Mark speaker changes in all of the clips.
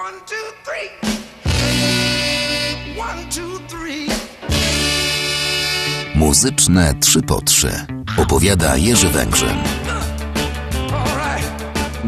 Speaker 1: One, two, three. One, two, three. Muzyczne 3 po 3 opowiada Jerzy Węgrzyn.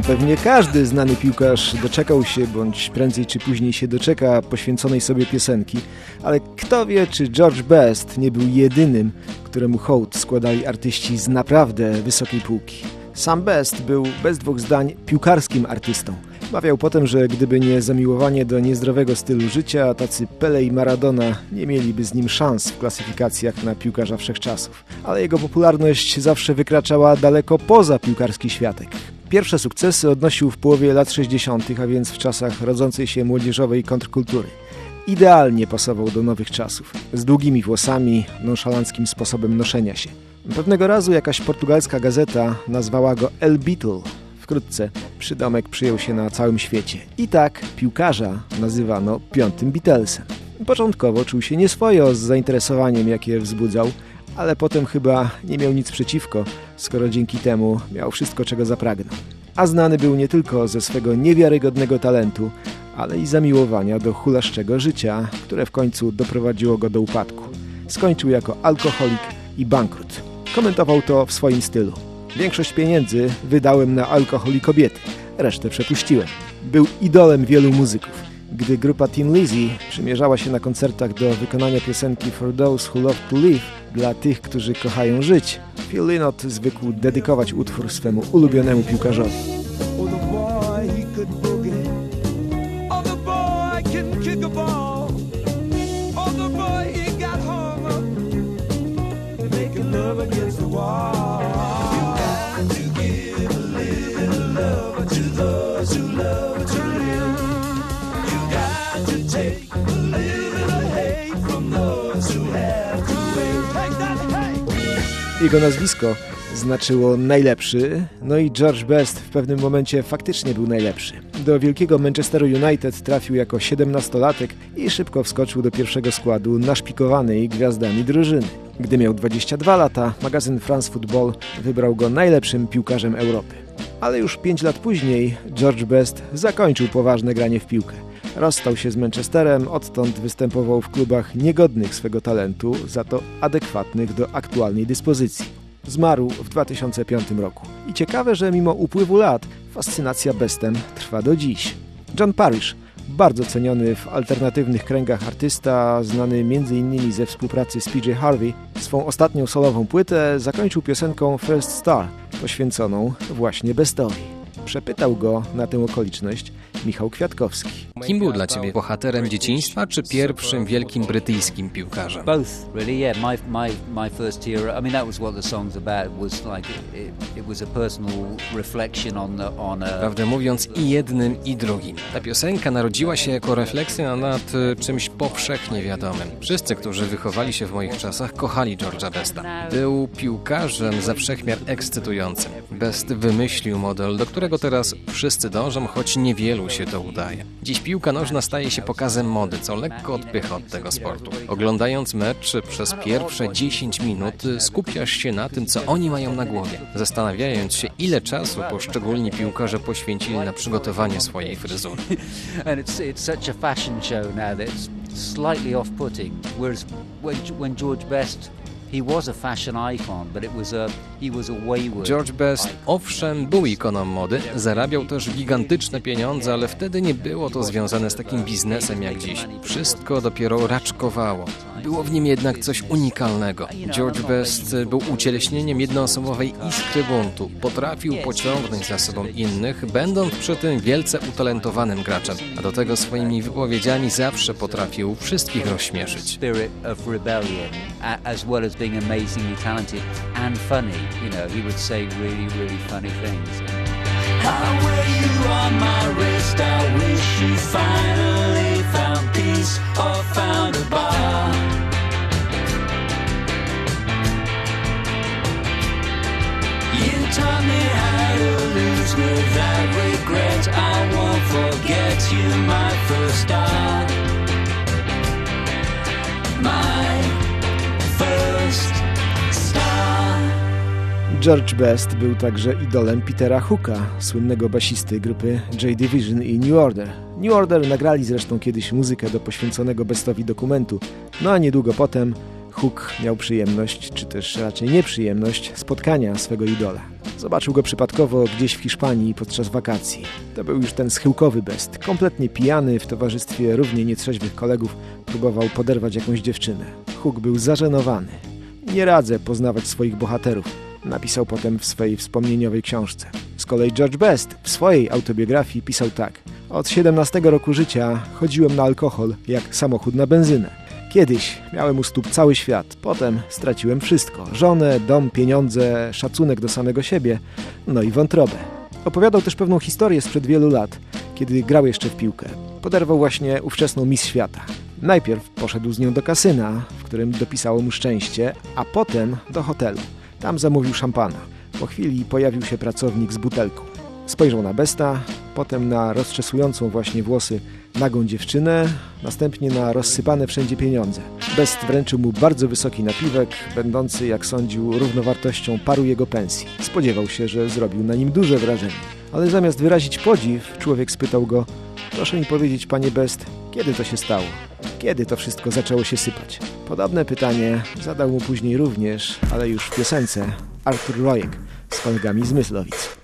Speaker 2: Pewnie każdy znany piłkarz doczekał się, bądź prędzej czy później się doczeka poświęconej sobie piosenki, ale kto wie, czy George Best nie był jedynym, któremu hołd składali artyści z naprawdę wysokiej półki. Sam Best był bez dwóch zdań piłkarskim artystą. Mawiał potem, że gdyby nie zamiłowanie do niezdrowego stylu życia, tacy Pele i Maradona nie mieliby z nim szans w klasyfikacjach na piłkarza wszechczasów. Ale jego popularność zawsze wykraczała daleko poza piłkarski światek. Pierwsze sukcesy odnosił w połowie lat 60., a więc w czasach rodzącej się młodzieżowej kontrkultury. Idealnie pasował do nowych czasów, z długimi włosami, nonszalanckim sposobem noszenia się. Pewnego razu jakaś portugalska gazeta nazwała go El Beatle. Wkrótce przydomek przyjął się na całym świecie. I tak piłkarza nazywano piątym Beatlesem. Początkowo czuł się nieswojo z zainteresowaniem, jakie wzbudzał, ale potem chyba nie miał nic przeciwko, skoro dzięki temu miał wszystko, czego zapragnął. A znany był nie tylko ze swego niewiarygodnego talentu, ale i zamiłowania do hulaszczego życia, które w końcu doprowadziło go do upadku. Skończył jako alkoholik i bankrut. Komentował to w swoim stylu. Większość pieniędzy wydałem na alkohol i kobiety, resztę przepuściłem. Był idolem wielu muzyków. Gdy grupa Tin Lizzy przymierzała się na koncertach do wykonania piosenki For Those Who Love to Live dla tych, którzy kochają żyć, Phil Lynott zwykł dedykować utwór swemu ulubionemu piłkarzowi. Jego nazwisko znaczyło najlepszy, no i George Best w pewnym momencie faktycznie był najlepszy. Do wielkiego Manchesteru United trafił jako 17-latek i szybko wskoczył do pierwszego składu naszpikowanej gwiazdami drużyny. Gdy miał 22 lata, magazyn France Football wybrał go najlepszym piłkarzem Europy. Ale już 5 lat później George Best zakończył poważne granie w piłkę. Rozstał się z Manchesterem, odtąd występował w klubach niegodnych swego talentu, za to adekwatnych do aktualnej dyspozycji. Zmarł w 2005 roku. I ciekawe, że mimo upływu lat fascynacja Bestem trwa do dziś. John Parrish, bardzo ceniony w alternatywnych kręgach artysta, znany m.in. ze współpracy z PJ Harvey, swą ostatnią solową płytę zakończył piosenką First Star, poświęconą właśnie Bestowi. Przepytał go na tę okoliczność Michał Kwiatkowski.
Speaker 3: Kim był dla ciebie bohaterem dzieciństwa, czy pierwszym wielkim brytyjskim piłkarzem?
Speaker 4: Both, really, yeah. My, my, my first hero, I mean, that was what the song's about, was like, it, it was a personal reflection on, the, on a...
Speaker 3: Prawdę mówiąc, i jednym, i drugim. Ta piosenka narodziła się jako refleksja nad y, czymś powszechnie wiadomym. Wszyscy, którzy wychowali się w moich czasach, kochali George'a Besta. Był piłkarzem za wszechmiar ekscytującym. Best wymyślił model, do którego teraz wszyscy dążą, choć niewielu się to udaje. Dziś piłka nożna staje się pokazem mody, co lekko odpycha od tego sportu. Oglądając mecz przez pierwsze 10 minut skupiasz się na tym, co oni mają na głowie, zastanawiając się, ile czasu poszczególni piłkarze poświęcili na przygotowanie swojej fryzury.
Speaker 4: slightly off-putting, whereas when George Best
Speaker 3: George Best owszem był ikoną mody, zarabiał też gigantyczne pieniądze, ale wtedy nie było to związane z takim biznesem jak dziś. Wszystko dopiero raczkowało. Było w nim jednak coś unikalnego. George Best był ucieleśnieniem jednoosobowej iskry buntu. Potrafił pociągnąć za sobą innych, będąc przy tym wielce utalentowanym graczem. A do tego swoimi wypowiedziami zawsze potrafił wszystkich rozśmieszyć.
Speaker 4: or
Speaker 2: George Best był także idolem Petera Hooka, słynnego basisty grupy J Division i New Order. New Order nagrali zresztą kiedyś muzykę do poświęconego Bestowi dokumentu, no a niedługo potem Hook miał przyjemność, czy też raczej nieprzyjemność, spotkania swego idola. Zobaczył go przypadkowo gdzieś w Hiszpanii podczas wakacji. To był już ten schyłkowy Best, kompletnie pijany, w towarzystwie równie nietrzeźwych kolegów próbował poderwać jakąś dziewczynę. Hook był zażenowany. Nie radzę poznawać swoich bohaterów napisał potem w swojej wspomnieniowej książce. Z kolei George Best w swojej autobiografii pisał tak. Od 17 roku życia chodziłem na alkohol jak samochód na benzynę. Kiedyś miałem u stóp cały świat, potem straciłem wszystko. Żonę, dom, pieniądze, szacunek do samego siebie, no i wątrobę. Opowiadał też pewną historię sprzed wielu lat, kiedy grał jeszcze w piłkę. Poderwał właśnie ówczesną Miss Świata. Najpierw poszedł z nią do kasyna, w którym dopisało mu szczęście, a potem do hotelu. Tam zamówił szampana. Po chwili pojawił się pracownik z butelką. Spojrzał na Besta, potem na rozczesującą właśnie włosy nagą dziewczynę, następnie na rozsypane wszędzie pieniądze. Best wręczył mu bardzo wysoki napiwek, będący, jak sądził, równowartością paru jego pensji. Spodziewał się, że zrobił na nim duże wrażenie. Ale zamiast wyrazić podziw, człowiek spytał go Proszę mi powiedzieć, panie Best, kiedy to się stało? Kiedy to wszystko zaczęło się sypać? Podobne pytanie zadał mu później również, ale już w piosence, Arthur Rojek z kolegami z Myslowic.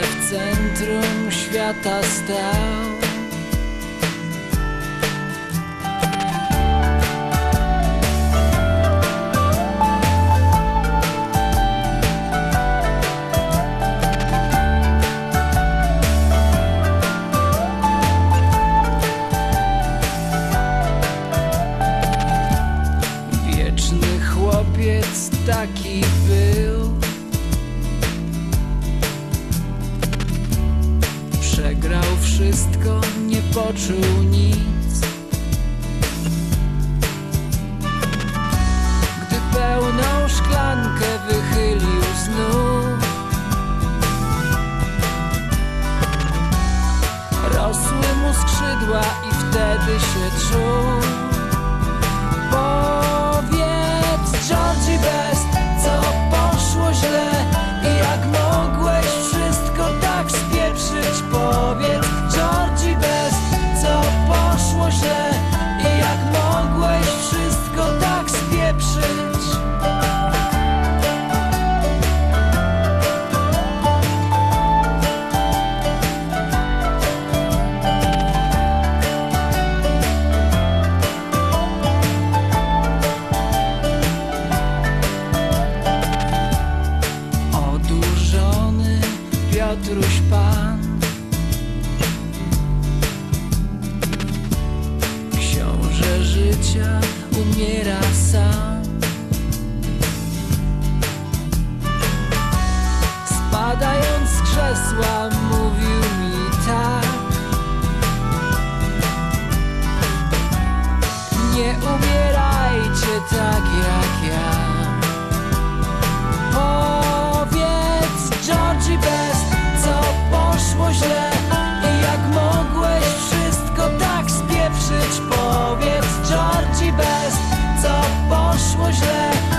Speaker 5: Centrum świata stał. Wieczny chłopiec taki i wtedy się czuł Umiera sam. Spadając z krzesła mówił mi tak. Nie umierajcie tak jak ja wyszło źle